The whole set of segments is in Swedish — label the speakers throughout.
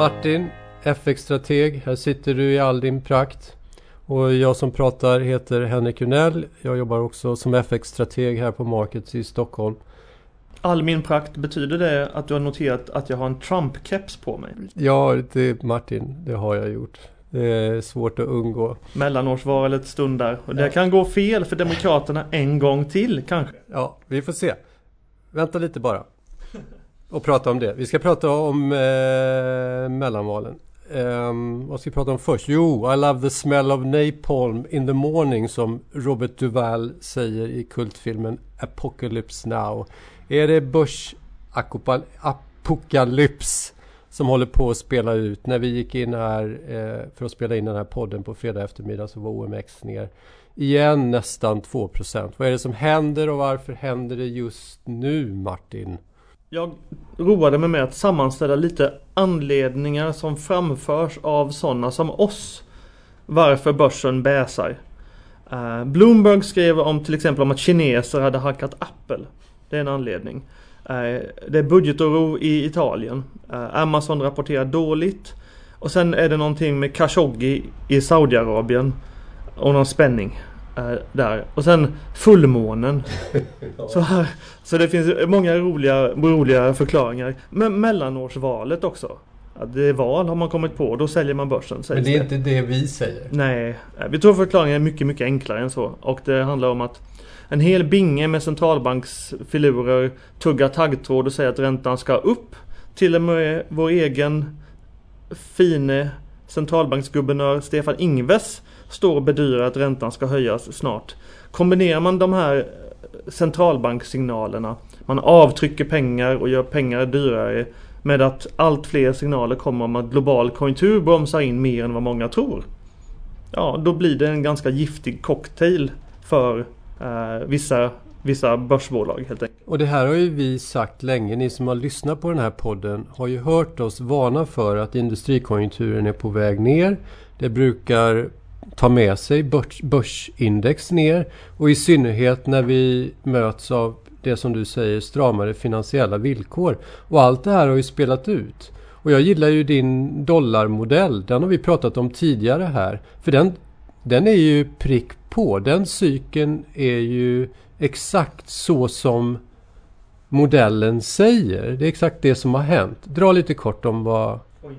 Speaker 1: Martin, FX-strateg. Här sitter du i all din prakt. Och jag som pratar heter Henrik Unell. Jag jobbar också som FX-strateg här på Markets i Stockholm.
Speaker 2: All min prakt, betyder det att du har noterat att jag har en Trump-keps på mig?
Speaker 1: Ja, det, Martin, det har jag gjort. Det är svårt att undgå.
Speaker 2: Mellanårsvalet stundar och det kan gå fel för Demokraterna en gång till kanske.
Speaker 1: Ja, vi får se. Vänta lite bara. Och prata om det. Vi ska prata om eh, mellanvalen. Um, vad ska vi prata om först? Jo, I love the smell of napalm in the morning som Robert Duvall säger i kultfilmen Apocalypse Now. Är det börsapokalyps som håller på att spela ut? När vi gick in här eh, för att spela in den här podden på fredag eftermiddag så var OMX ner igen nästan 2% Vad är det som händer och varför händer det just nu Martin?
Speaker 2: Jag roade mig med att sammanställa lite anledningar som framförs av sådana som oss. Varför börsen bäsar. Uh, Bloomberg skrev om till exempel om att kineser hade hackat Apple. Det är en anledning. Uh, det är budgetoro i Italien. Uh, Amazon rapporterar dåligt. Och sen är det någonting med Khashoggi i Saudiarabien. Och någon spänning. Där. Och sen fullmånen. så, här, så det finns många roliga, roliga förklaringar. Men mellanårsvalet också. Att det är val har man kommit på, då säljer man börsen.
Speaker 1: Men det är inte det vi säger.
Speaker 2: Nej, vi tror förklaringen är mycket, mycket enklare än så. Och det handlar om att en hel binge med centralbanksfilurer tuggar taggtråd och säger att räntan ska upp. Till och med vår egen fine centralbanksguvernör Stefan Ingves står och bedyrar att räntan ska höjas snart. Kombinerar man de här eh, centralbankssignalerna, man avtrycker pengar och gör pengar dyrare med att allt fler signaler kommer om att global konjunktur bromsar in mer än vad många tror. Ja, då blir det en ganska giftig cocktail för eh, vissa, vissa börsbolag helt enkelt.
Speaker 1: Och det här har ju vi sagt länge. Ni som har lyssnat på den här podden har ju hört oss varna för att industrikonjunkturen är på väg ner. Det brukar ta med sig börs, börsindex ner och i synnerhet när vi möts av det som du säger stramare finansiella villkor. Och allt det här har ju spelat ut. Och jag gillar ju din dollarmodell. Den har vi pratat om tidigare här. För den, den är ju prick på. Den cykeln är ju exakt så som modellen säger. Det är exakt det som har hänt. Dra lite kort om vad, Oj,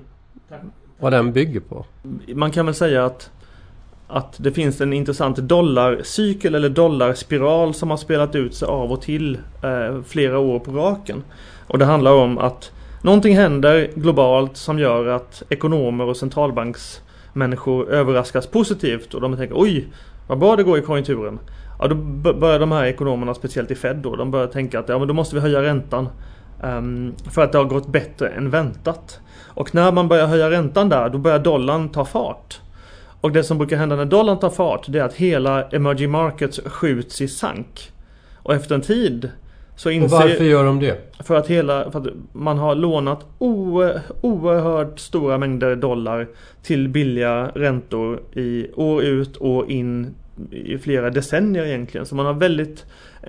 Speaker 1: vad den bygger på.
Speaker 2: Man kan väl säga att att det finns en intressant dollarcykel eller dollarspiral som har spelat ut sig av och till eh, flera år på raken. Och det handlar om att någonting händer globalt som gör att ekonomer och centralbanksmänniskor överraskas positivt och de tänker oj, vad bra det går i konjunkturen. Ja, då börjar de här ekonomerna, speciellt i Fed då, de börjar tänka att ja, men då måste vi höja räntan. Um, för att det har gått bättre än väntat. Och när man börjar höja räntan där, då börjar dollarn ta fart. Och det som brukar hända när dollarn tar fart det är att hela emerging markets skjuts i sank. Och efter en tid så inser...
Speaker 1: Och varför gör de det?
Speaker 2: För att, hela, för att man har lånat oerhört stora mängder dollar till billiga räntor i år ut och in i flera decennier egentligen. Så man har väldigt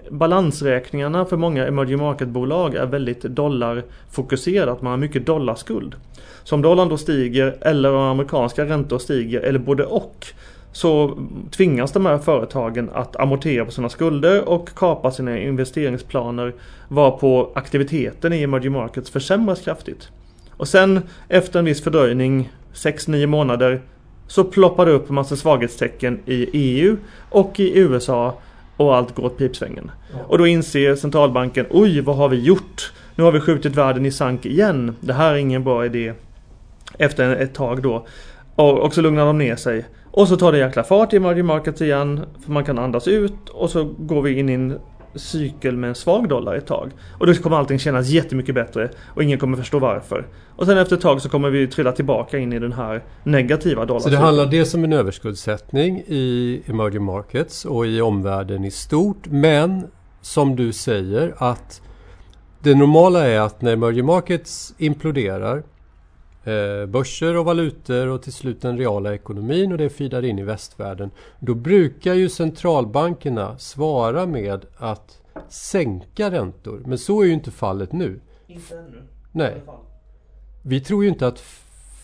Speaker 2: Balansräkningarna för många emerging market-bolag är väldigt dollarfokuserat. Man har mycket dollarskuld. Så om dollarn då stiger eller om amerikanska räntor stiger eller både och så tvingas de här företagen att amortera på sina skulder och kapa sina investeringsplaner varpå aktiviteten i emerging markets försämras kraftigt. Och sen efter en viss fördröjning, 6-9 månader, så ploppar det upp en massa svaghetstecken i EU och i USA och allt går åt pipsvängen. Ja. Och då inser centralbanken, oj vad har vi gjort? Nu har vi skjutit världen i sank igen. Det här är ingen bra idé. Efter ett tag då. Och, och så lugnar de ner sig. Och så tar det jäkla fart i emerging markets igen. För man kan andas ut och så går vi in i en cykel med en svag dollar ett tag. Och då kommer allting kännas jättemycket bättre och ingen kommer förstå varför. Och sen efter ett tag så kommer vi trilla tillbaka in i den här negativa dollarn.
Speaker 1: Så det handlar dels om en överskuldsättning i emerging markets och i omvärlden i stort. Men som du säger att det normala är att när emerging markets imploderar börser och valutor och till slut den reala ekonomin och det fidar in i västvärlden. Då brukar ju centralbankerna svara med att sänka räntor. Men så är ju inte fallet nu.
Speaker 2: Inte ännu.
Speaker 1: Nej. Vi tror ju inte att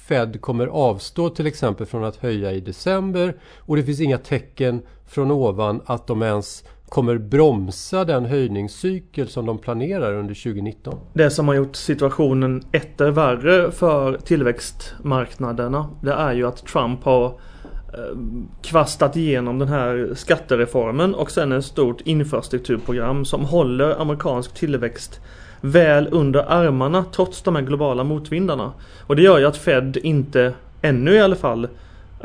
Speaker 1: Fed kommer avstå till exempel från att höja i december och det finns inga tecken från ovan att de ens kommer bromsa den höjningscykel som de planerar under 2019.
Speaker 2: Det som har gjort situationen etter värre för tillväxtmarknaderna det är ju att Trump har eh, kvastat igenom den här skattereformen och sen ett stort infrastrukturprogram som håller amerikansk tillväxt väl under armarna trots de här globala motvindarna. Och det gör ju att Fed inte, ännu i alla fall,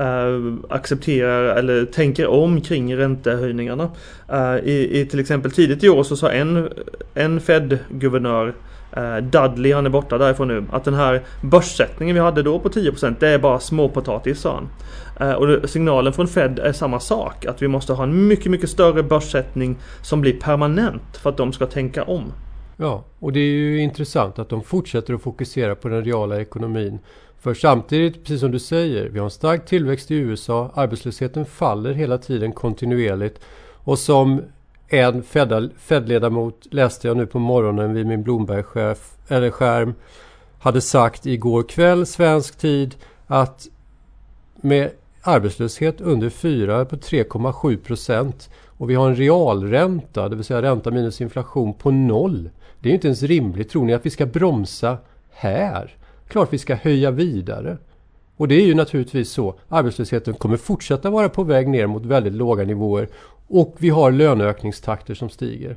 Speaker 2: Uh, accepterar eller tänker om kring räntehöjningarna. Uh, i, i, till exempel tidigt i år så sa en, en Fed-guvernör uh, Dudley, han är borta därifrån nu, att den här börssättningen vi hade då på 10% det är bara småpotatis sa han. och signalen från Fed är samma sak, att vi måste ha en mycket, mycket större börssättning som blir permanent för att de ska tänka om.
Speaker 1: Ja, och det är ju intressant att de fortsätter att fokusera på den reala ekonomin. För samtidigt, precis som du säger, vi har en stark tillväxt i USA, arbetslösheten faller hela tiden kontinuerligt. Och som en Fed-ledamot läste jag nu på morgonen vid min Bloomberg-skärm hade sagt igår kväll svensk tid att med arbetslöshet under 4 på 3,7 procent och vi har en realränta, det vill säga ränta minus inflation på noll. Det är inte ens rimligt. Tror ni att vi ska bromsa här? Klart vi ska höja vidare. Och det är ju naturligtvis så. Arbetslösheten kommer fortsätta vara på väg ner mot väldigt låga nivåer. Och vi har löneökningstakter som stiger.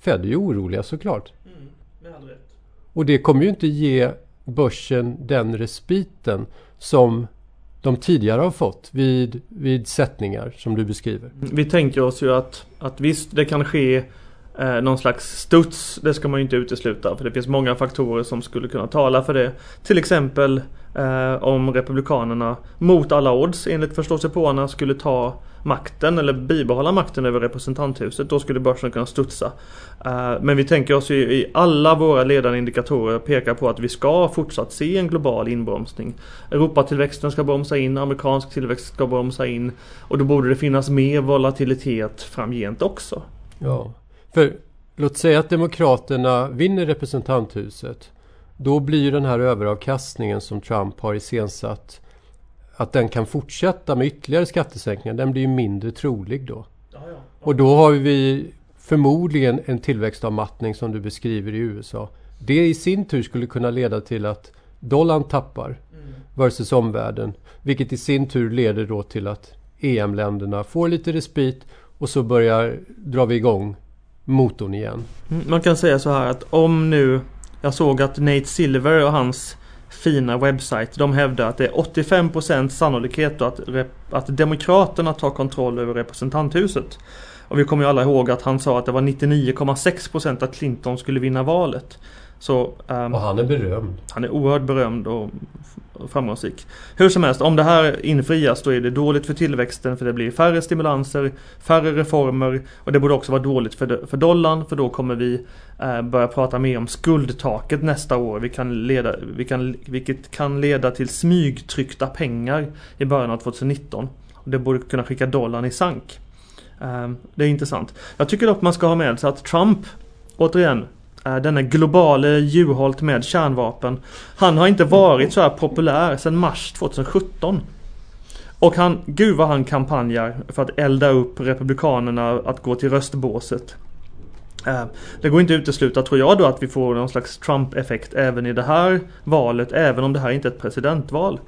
Speaker 1: Fed är ju oroliga såklart. Mm, med all rätt. Och det kommer ju inte ge börsen den respiten som de tidigare har fått vid, vid sättningar som du beskriver.
Speaker 2: Vi tänker oss ju att, att visst det kan ske eh, någon slags studs. Det ska man ju inte utesluta för det finns många faktorer som skulle kunna tala för det. Till exempel eh, om Republikanerna mot alla odds enligt förståsigpåarna skulle ta makten eller bibehålla makten över representanthuset. Då skulle börsen kunna studsa. Eh, men vi tänker oss ju i alla våra ledande indikatorer pekar på att vi ska fortsatt se en global inbromsning. Europatillväxten ska bromsa in, amerikansk tillväxt ska bromsa in och då borde det finnas mer volatilitet framgent också.
Speaker 1: Ja, för låt säga att Demokraterna vinner representanthuset. Då blir den här överavkastningen som Trump har iscensatt att den kan fortsätta med ytterligare skattesänkningar, den blir ju mindre trolig då. Ja, ja. Och då har vi förmodligen en tillväxtavmattning som du beskriver i USA. Det i sin tur skulle kunna leda till att dollarn tappar mm. versus omvärlden. Vilket i sin tur leder då till att EM-länderna får lite respit och så börjar drar vi igång motorn igen.
Speaker 2: Mm, man kan säga så här att om nu jag såg att Nate Silver och hans fina webbsajt. De hävdar att det är 85% sannolikhet att, att Demokraterna tar kontroll över representanthuset. Och vi kommer ju alla ihåg att han sa att det var 99,6% att Clinton skulle vinna valet.
Speaker 1: Så, um, och han är berömd.
Speaker 2: Han är oerhört berömd och framgångsrik. Hur som helst, om det här infrias då är det dåligt för tillväxten för det blir färre stimulanser, färre reformer och det borde också vara dåligt för, för dollarn för då kommer vi eh, börja prata mer om skuldtaket nästa år. Vi kan leda, vi kan, vilket kan leda till smygtryckta pengar i början av 2019. Och det borde kunna skicka dollarn i sank. Eh, det är intressant. Jag tycker dock man ska ha med sig att Trump återigen denna globale Juholt med kärnvapen. Han har inte varit så här populär sedan mars 2017. Och han, gud vad han kampanjar för att elda upp Republikanerna att gå till röstbåset. Eh, det går inte att utesluta, tror jag då, att vi får någon slags Trump-effekt även i det här valet, även om det här inte är ett presidentval.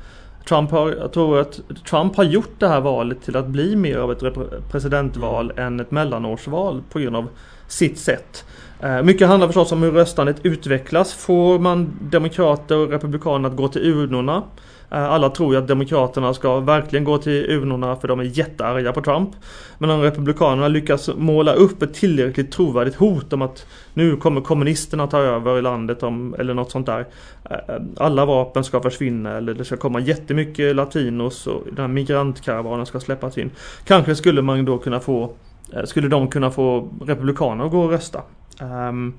Speaker 2: Trump har, jag tror att Trump har gjort det här valet till att bli mer av ett presidentval än ett mellanårsval på grund av sitt sätt. Eh, mycket handlar förstås om hur röstandet utvecklas. Får man demokrater och republikaner att gå till urnorna? Eh, alla tror ju att demokraterna ska verkligen gå till urnorna för de är jättearga på Trump. Men om republikanerna lyckas måla upp ett tillräckligt trovärdigt hot om att nu kommer kommunisterna ta över landet om, eller något sånt där. Eh, alla vapen ska försvinna eller det ska komma jättemycket latinos och den här migrantkaravanen ska släppas in. Kanske skulle man då kunna få skulle de kunna få republikaner att gå och rösta. Um,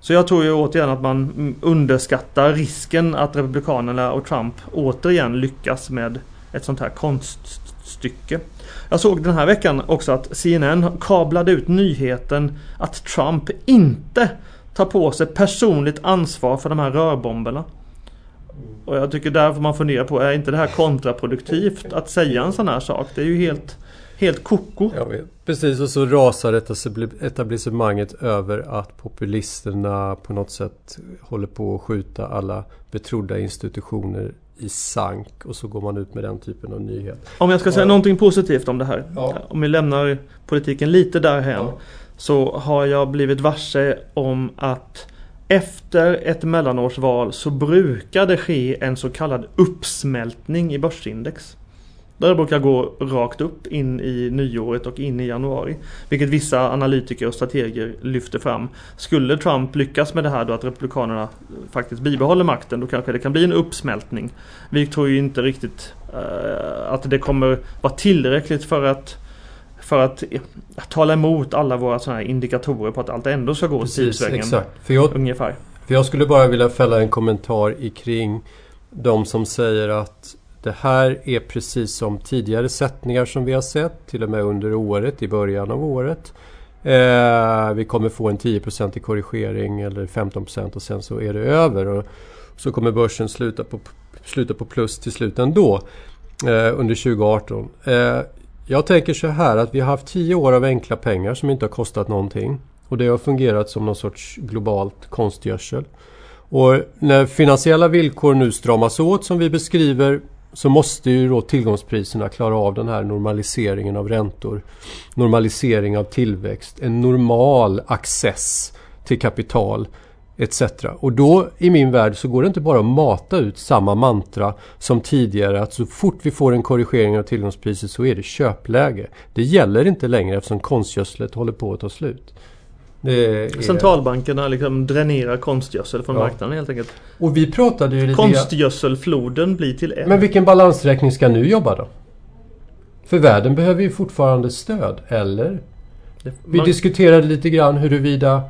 Speaker 2: så jag tror ju återigen att man underskattar risken att Republikanerna och Trump återigen lyckas med ett sånt här konststycke. Jag såg den här veckan också att CNN kablade ut nyheten att Trump inte tar på sig personligt ansvar för de här rörbomberna. Och jag tycker där får man fundera på, är inte det här kontraproduktivt att säga en sån här sak? Det är ju helt, helt koko.
Speaker 1: Jag vet. Precis, och så rasar etablissemanget över att populisterna på något sätt håller på att skjuta alla betrodda institutioner i sank och så går man ut med den typen av nyhet.
Speaker 2: Om jag ska säga ja. någonting positivt om det här.
Speaker 1: Ja.
Speaker 2: Om vi lämnar politiken lite därhen.
Speaker 1: Ja.
Speaker 2: Så har jag blivit varse om att efter ett mellanårsval så brukar det ske en så kallad uppsmältning i börsindex. Där det brukar gå rakt upp in i nyåret och in i januari. Vilket vissa analytiker och strateger lyfter fram. Skulle Trump lyckas med det här då att Republikanerna faktiskt bibehåller makten då kanske det kan bli en uppsmältning. Vi tror ju inte riktigt uh, att det kommer vara tillräckligt för att för att tala emot alla våra sådana här indikatorer på att allt ändå ska gå åt
Speaker 1: sidosvängen. Exakt. För jag,
Speaker 2: ungefär.
Speaker 1: För jag skulle bara vilja fälla en kommentar i kring de som säger att det här är precis som tidigare sättningar som vi har sett, till och med under året, i början av året. Eh, vi kommer få en 10 i korrigering eller 15% och sen så är det över. Och så kommer börsen sluta på, sluta på plus till slut ändå eh, under 2018. Eh, jag tänker så här att vi har haft 10 år av enkla pengar som inte har kostat någonting. Och det har fungerat som någon sorts globalt konstgödsel. Och när finansiella villkor nu stramas åt som vi beskriver så måste ju då tillgångspriserna klara av den här normaliseringen av räntor. Normalisering av tillväxt, en normal access till kapital etc. Och då i min värld så går det inte bara att mata ut samma mantra som tidigare att så fort vi får en korrigering av tillgångspriset så är det köpläge. Det gäller inte längre eftersom konstgödslet håller på att ta slut.
Speaker 2: Är... Centralbankerna liksom dränerar konstgödsel från ja. marknaden helt enkelt.
Speaker 1: Och vi pratade ju lite
Speaker 2: Konstgödselfloden blir till en.
Speaker 1: Men vilken balansräkning ska nu jobba då? För världen behöver ju fortfarande stöd, eller? Det, vi man... diskuterade lite grann huruvida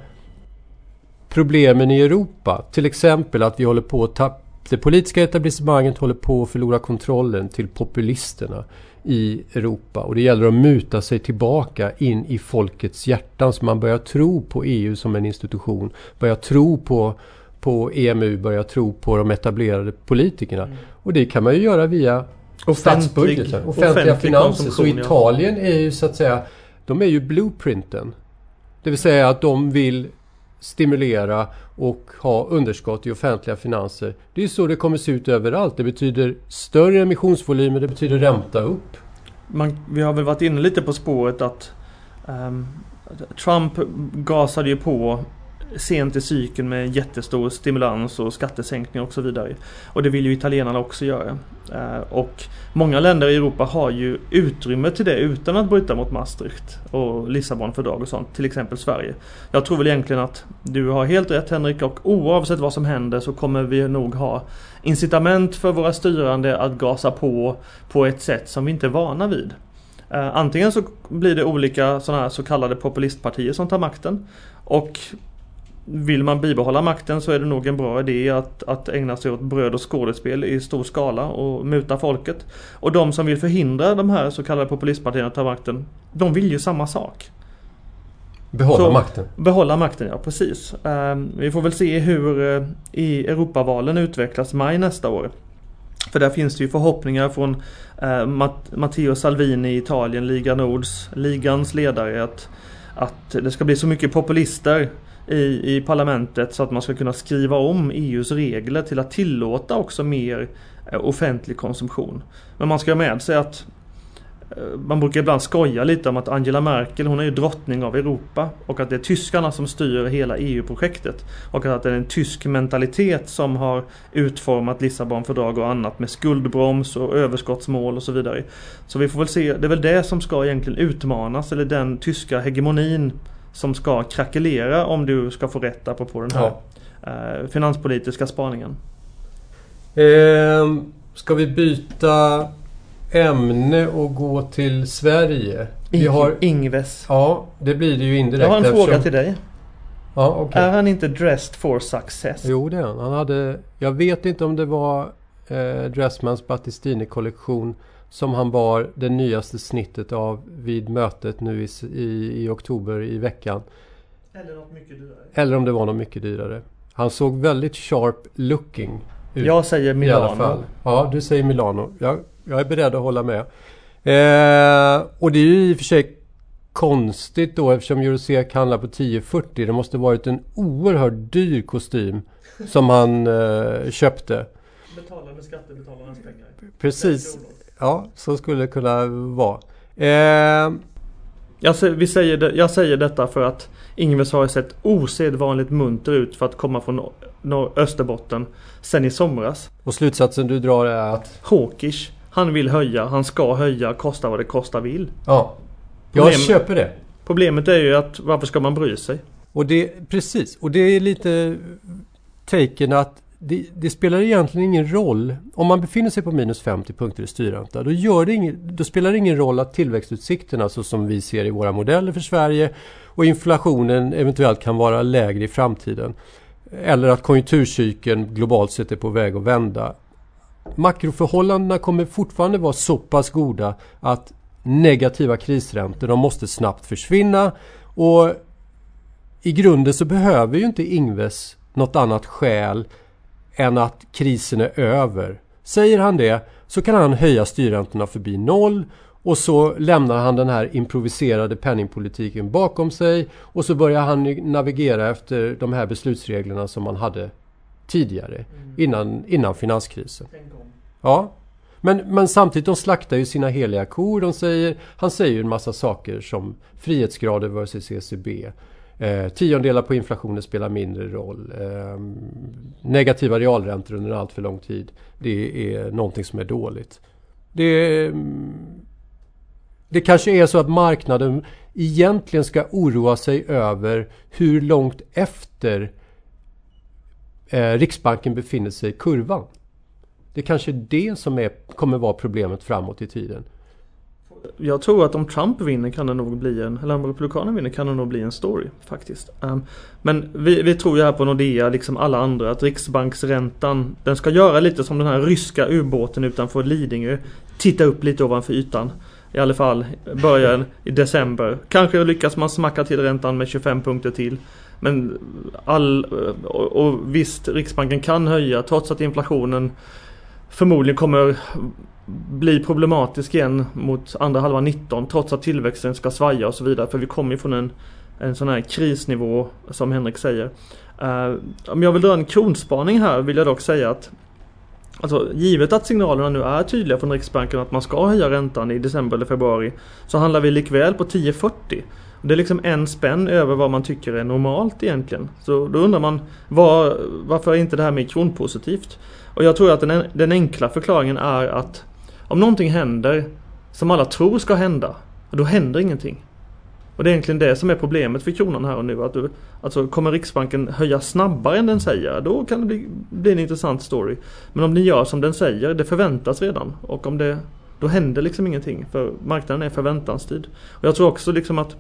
Speaker 1: problemen i Europa, till exempel att vi håller på att tappa det politiska etablissemanget håller på att förlora kontrollen till populisterna i Europa. Och det gäller att muta sig tillbaka in i folkets hjärtan så man börjar tro på EU som en institution. Börjar tro på, på EMU, börjar tro på de etablerade politikerna. Mm. Och det kan man ju göra via Offentlig, statsbudgeten. Offentliga offentlig finanser. Så Italien är ju så att säga, de är ju blueprinten. Det vill säga att de vill stimulera och ha underskott i offentliga finanser. Det är så det kommer se ut överallt. Det betyder större emissionsvolymer, det betyder ränta upp.
Speaker 2: Man, vi har väl varit inne lite på spåret att um, Trump gasade ju på sent i cykeln med jättestor stimulans och skattesänkningar och så vidare. Och det vill ju italienarna också göra. Eh, och många länder i Europa har ju utrymme till det utan att bryta mot Maastricht och Lissabonfördrag och sånt. Till exempel Sverige. Jag tror väl egentligen att du har helt rätt Henrik och oavsett vad som händer så kommer vi nog ha incitament för våra styrande att gasa på på ett sätt som vi inte är vana vid. Eh, antingen så blir det olika sådana här så kallade populistpartier som tar makten. Och vill man bibehålla makten så är det nog en bra idé att, att ägna sig åt bröd och skådespel i stor skala och muta folket. Och de som vill förhindra de här så kallade populistpartierna att ta makten, de vill ju samma sak.
Speaker 1: Behålla så, makten?
Speaker 2: Behålla makten, ja precis. Um, vi får väl se hur uh, i Europavalen utvecklas maj nästa år. För där finns det ju förhoppningar från Matt Matteo Salvini i Italien, Liga Nords, ligans ledare, att, att det ska bli så mycket populister i, i parlamentet så att man ska kunna skriva om EUs regler till att tillåta också mer eh, offentlig konsumtion. Men man ska ha med sig att eh, man brukar ibland skoja lite om att Angela Merkel hon är ju drottning av Europa och att det är tyskarna som styr hela EU-projektet. Och att det är en tysk mentalitet som har utformat Lissabonfördrag och annat med skuldbroms och överskottsmål och så vidare. Så vi får väl se, det är väl det som ska egentligen utmanas, eller den tyska hegemonin som ska krackelera om du ska få rätt apropå den här ja. eh, finanspolitiska spaningen.
Speaker 1: Eh, ska vi byta ämne och gå till Sverige?
Speaker 2: Vi har, Ingves.
Speaker 1: Ja, det blir det ju indirekt.
Speaker 2: Jag har en fråga till dig.
Speaker 1: Ja, okay.
Speaker 2: Är han inte dressed for success?
Speaker 1: Jo, det är han. han hade, jag vet inte om det var eh, Dressmans Battistini-kollektion som han bar det nyaste snittet av vid mötet nu i, i, i oktober i veckan.
Speaker 2: Eller något mycket dyrare.
Speaker 1: Eller om det var något mycket dyrare. Han såg väldigt sharp looking ut.
Speaker 2: Jag säger. Milano.
Speaker 1: Ja, du säger Milano. Jag, jag är beredd att hålla med. Eh, och det är ju i och för sig konstigt då eftersom Eurosec handlar på 1040. Det måste varit en oerhört dyr kostym som han eh, köpte.
Speaker 2: Betala med skattebetalarnas pengar.
Speaker 1: Precis. Ja, så skulle det kunna vara. Eh,
Speaker 2: Jag, vi säger det, jag säger detta för att Ingves har sett osedvanligt munter ut för att komma från Nor- Nor- Österbotten sen i somras.
Speaker 1: och slutsatsen du drar är att...
Speaker 2: Hawkish. Han vill höja, han ska höja, kosta vad det kosta vill.
Speaker 1: Ja, jag
Speaker 2: Problem-
Speaker 1: köper det.
Speaker 2: Problemet är ju att varför ska man bry sig?
Speaker 1: Och det, precis, och det är lite taken att det, det spelar egentligen ingen roll. Om man befinner sig på minus 50 punkter i styrränta, då, gör det ingen, då spelar det ingen roll att tillväxtutsikterna så som vi ser i våra modeller för Sverige och inflationen eventuellt kan vara lägre i framtiden. Eller att konjunkturcykeln globalt sett är på väg att vända. Makroförhållandena kommer fortfarande vara så pass goda att negativa krisräntor, de måste snabbt försvinna. Och i grunden så behöver ju inte Ingves något annat skäl än att krisen är över. Säger han det så kan han höja styrräntorna förbi noll och så lämnar han den här improviserade penningpolitiken bakom sig och så börjar han navigera efter de här beslutsreglerna som man hade tidigare innan, innan finanskrisen. Ja. Men, men samtidigt, de slaktar ju sina heliga kor. De säger, han säger en massa saker som frihetsgrader versus ECB. Eh, tiondelar på inflationen spelar mindre roll. Eh, negativa realräntor under allt för lång tid. Det är någonting som är dåligt. Det, det kanske är så att marknaden egentligen ska oroa sig över hur långt efter eh, Riksbanken befinner sig i kurvan. Det kanske är det som är, kommer vara problemet framåt i tiden.
Speaker 2: Jag tror att om Trump vinner kan det nog bli en, eller om Republikanerna vinner kan det nog bli en story faktiskt. Um, men vi, vi tror ju här på Nordea, liksom alla andra, att Riksbanksräntan, den ska göra lite som den här ryska ubåten utanför Lidingö. Titta upp lite ovanför ytan. I alla fall början i december. Kanske lyckas man smacka till räntan med 25 punkter till. Men all, och, och visst, Riksbanken kan höja trots att inflationen förmodligen kommer bli problematisk igen mot andra halvan 19 trots att tillväxten ska svaja och så vidare. För vi kommer ju från en, en sån här krisnivå som Henrik säger. Uh, om jag vill dra en kronspaning här vill jag dock säga att Alltså givet att signalerna nu är tydliga från Riksbanken att man ska höja räntan i december eller februari Så handlar vi likväl på 10,40 Det är liksom en spänn över vad man tycker är normalt egentligen. Så då undrar man var, varför är inte det här mer kronpositivt? Och jag tror att den, den enkla förklaringen är att om någonting händer som alla tror ska hända, då händer ingenting. Och det är egentligen det som är problemet för kronan här och nu. Att du, alltså kommer Riksbanken höja snabbare än den säger, då kan det bli, bli en intressant story. Men om den gör som den säger, det förväntas redan. Och om det, då händer liksom ingenting. För marknaden är förväntanstid. Och jag tror också liksom att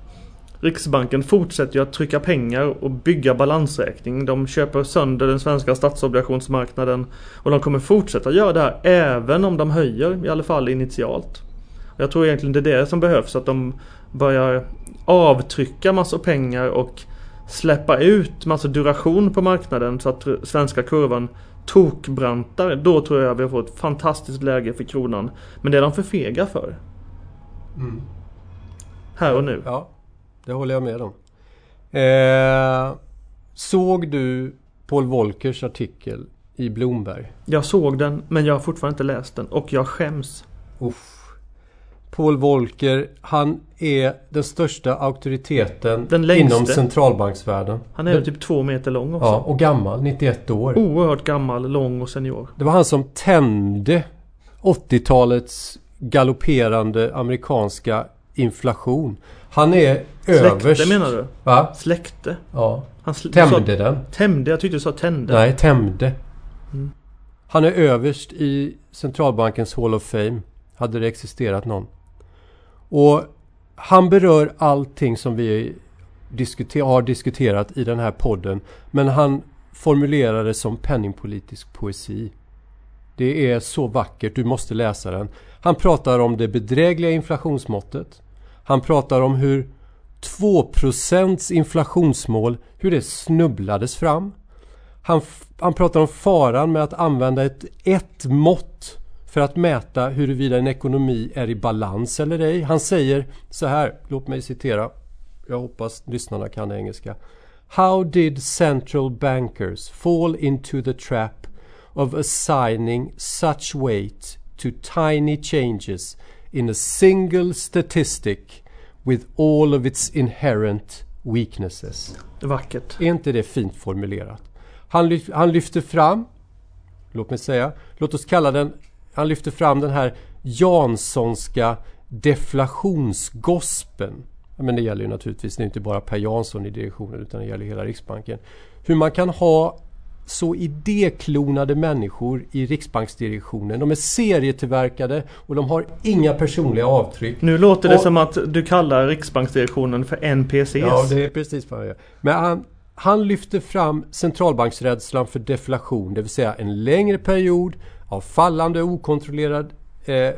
Speaker 2: Riksbanken fortsätter ju att trycka pengar och bygga balansräkning. De köper sönder den svenska statsobligationsmarknaden. Och de kommer fortsätta göra det här även om de höjer, i alla fall initialt. Jag tror egentligen det är det som behövs, att de börjar avtrycka massor pengar och släppa ut massor duration på marknaden så att svenska kurvan tokbrantar. Då tror jag vi får ett fantastiskt läge för kronan. Men det är de för fega för.
Speaker 1: Mm.
Speaker 2: Här och nu.
Speaker 1: Ja, det håller jag med om. Eh, såg du Paul Volckers artikel i Bloomberg?
Speaker 2: Jag såg den men jag har fortfarande inte läst den och jag skäms.
Speaker 1: Uff. Paul Volcker, han är den största auktoriteten
Speaker 2: Den
Speaker 1: inom centralbanksvärlden.
Speaker 2: Han är
Speaker 1: Den-
Speaker 2: typ två meter lång också.
Speaker 1: Ja, och gammal, 91 år.
Speaker 2: Oerhört gammal, lång och senior.
Speaker 1: Det var han som tände 80-talets galopperande amerikanska inflation. Han är överst...
Speaker 2: Släkte menar du?
Speaker 1: Va?
Speaker 2: Släkte?
Speaker 1: Ja.
Speaker 2: Han sl-
Speaker 1: Tämjde
Speaker 2: du
Speaker 1: den.
Speaker 2: sa, Tämjde? Jag tyckte du sa tände.
Speaker 1: Nej, tämjde.
Speaker 2: Mm.
Speaker 1: Han är överst i centralbankens Hall of Fame. Hade det existerat någon. Och han berör allting som vi diskuter- har diskuterat i den här podden. Men han formulerar det som penningpolitisk poesi. Det är så vackert, du måste läsa den. Han pratar om det bedrägliga inflationsmåttet. Han pratar om hur 2% inflationsmål, hur det snubblades fram. Han, han pratar om faran med att använda ett, ett mått för att mäta huruvida en ekonomi är i balans eller ej. Han säger så här, låt mig citera. Jag hoppas lyssnarna kan engelska. How did central bankers fall into the trap of assigning such weight to tiny changes in a single statistic with all of its inherent weaknesses?
Speaker 2: Vackert.
Speaker 1: Är inte det fint formulerat? Han, han lyfter fram, låt mig säga, låt oss kalla den, han lyfter fram den här Janssonska deflationsgospen. Men det gäller ju naturligtvis, det är inte bara Per Jansson i direktionen utan det gäller hela Riksbanken. Hur man kan ha så idéklonade människor i Riksbanksdirektionen. De är serietillverkade och de har inga personliga avtryck.
Speaker 2: Nu låter det
Speaker 1: Och-
Speaker 2: som att du kallar Riksbanksdirektionen för NPCs.
Speaker 1: Ja, det är precis vad jag gör. Men han, han lyfter fram centralbanksrädslan för deflation, det vill säga en längre period av fallande okontrollerad eh,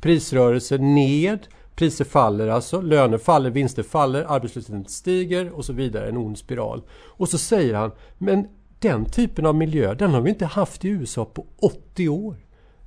Speaker 1: prisrörelse ned. Priser faller alltså, löner faller, vinster faller, arbetslösheten stiger och så vidare. En ond spiral. Och så säger han, men den typen av miljö, den har vi inte haft i USA på 80 år.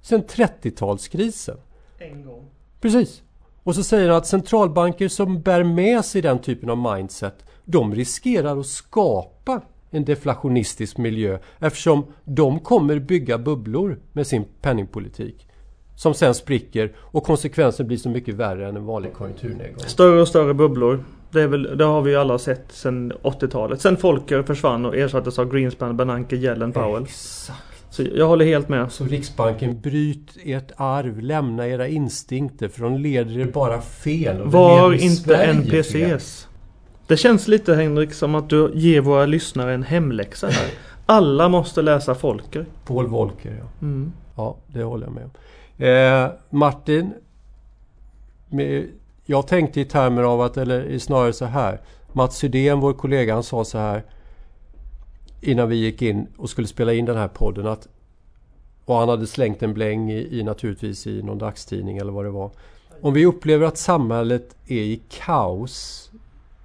Speaker 1: Sedan 30-talskrisen.
Speaker 2: En gång.
Speaker 1: Precis. Och så säger han att centralbanker som bär med sig den typen av mindset, de riskerar att skapa en deflationistisk miljö eftersom de kommer bygga bubblor med sin penningpolitik. Som sen spricker och konsekvensen blir så mycket värre än en vanlig konjunkturnedgång.
Speaker 2: Större och större bubblor. Det, väl, det har vi ju alla sett sedan 80-talet. Sen Folker försvann och ersattes av Greenspan, Bernanke, Yellen, Powell.
Speaker 1: Exakt.
Speaker 2: Så jag håller helt med.
Speaker 1: Så Riksbanken, bryt ert arv, lämna era instinkter för de leder er bara fel.
Speaker 2: Var inte
Speaker 1: Sverige fel.
Speaker 2: NPCs. Det känns lite Henrik som att du ger våra lyssnare en hemläxa här. Alla måste läsa Folker.
Speaker 1: Paul Volcker, ja.
Speaker 2: Mm.
Speaker 1: Ja, det håller jag med om. Eh, Martin, med, jag tänkte i termer av att, eller snarare så här. Mats Sydén, vår kollega, han sa så här innan vi gick in och skulle spela in den här podden att och han hade slängt en bläng i, i naturligtvis i någon dagstidning eller vad det var. Om vi upplever att samhället är i kaos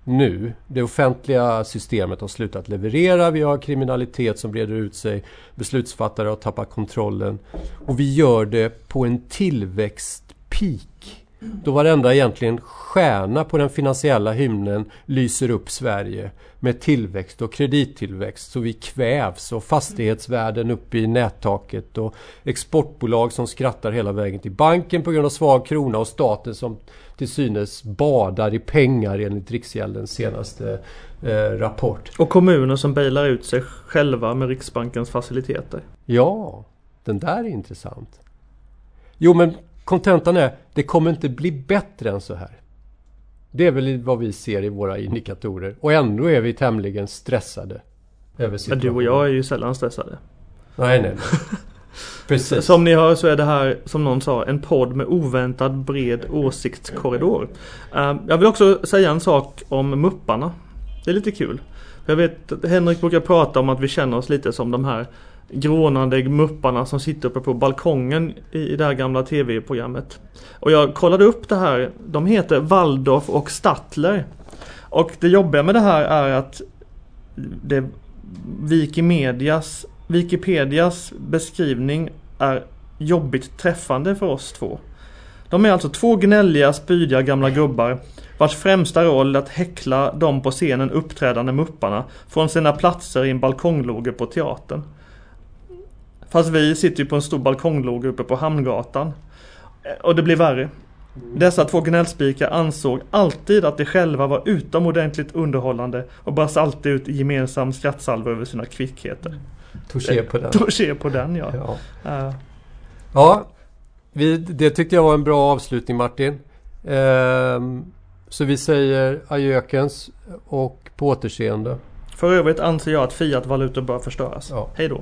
Speaker 1: nu. Det offentliga systemet har slutat leverera. Vi har kriminalitet som breder ut sig. Beslutsfattare har tappat kontrollen. Och vi gör det på en tillväxtpeak. Då varenda egentligen stjärna på den finansiella hymnen lyser upp Sverige med tillväxt och kredittillväxt så vi kvävs och fastighetsvärden uppe i nättaket och exportbolag som skrattar hela vägen till banken på grund av svag krona och staten som till synes badar i pengar enligt Riksgäldens senaste eh, rapport.
Speaker 2: Och kommuner som bailar ut sig själva med Riksbankens faciliteter.
Speaker 1: Ja, den där är intressant. Jo men kontentan är, det kommer inte bli bättre än så här. Det är väl vad vi ser i våra indikatorer. Och ändå är vi tämligen stressade. Över
Speaker 2: Men
Speaker 1: situationen.
Speaker 2: du och jag är ju sällan stressade.
Speaker 1: Nej, nej. Precis.
Speaker 2: Som ni hör så är det här, som någon sa, en podd med oväntad bred åsiktskorridor. Eh, jag vill också säga en sak om mupparna. Det är lite kul. Jag vet att Henrik brukar prata om att vi känner oss lite som de här grånande mupparna som sitter uppe på balkongen i det här gamla tv-programmet. Och jag kollade upp det här. De heter Waldorf och Statler. Och det jobbiga med det här är att det Wikimedias, Wikipedias beskrivning är jobbigt träffande för oss två. De är alltså två gnälliga, spydiga gamla gubbar vars främsta roll är att häckla de på scenen uppträdande mupparna från sina platser i en balkongloge på teatern. Fast vi sitter ju på en stor balkongloge uppe på Hamngatan. Eh, Och det blir värre. Dessa två gnällspikar ansåg alltid att de själva var utomordentligt underhållande och brast alltid ut i gemensam skrattsalva över sina kvickheter.
Speaker 1: Touché på den.
Speaker 2: Touché på den ja.
Speaker 1: Ja,
Speaker 2: Eh,
Speaker 1: ja vi, det tyckte jag var en bra avslutning Martin. Ehm, så vi säger adjökens och på återseende.
Speaker 2: För övrigt anser jag att fiat-valutor bör förstöras.
Speaker 1: Ja.
Speaker 2: Hej då.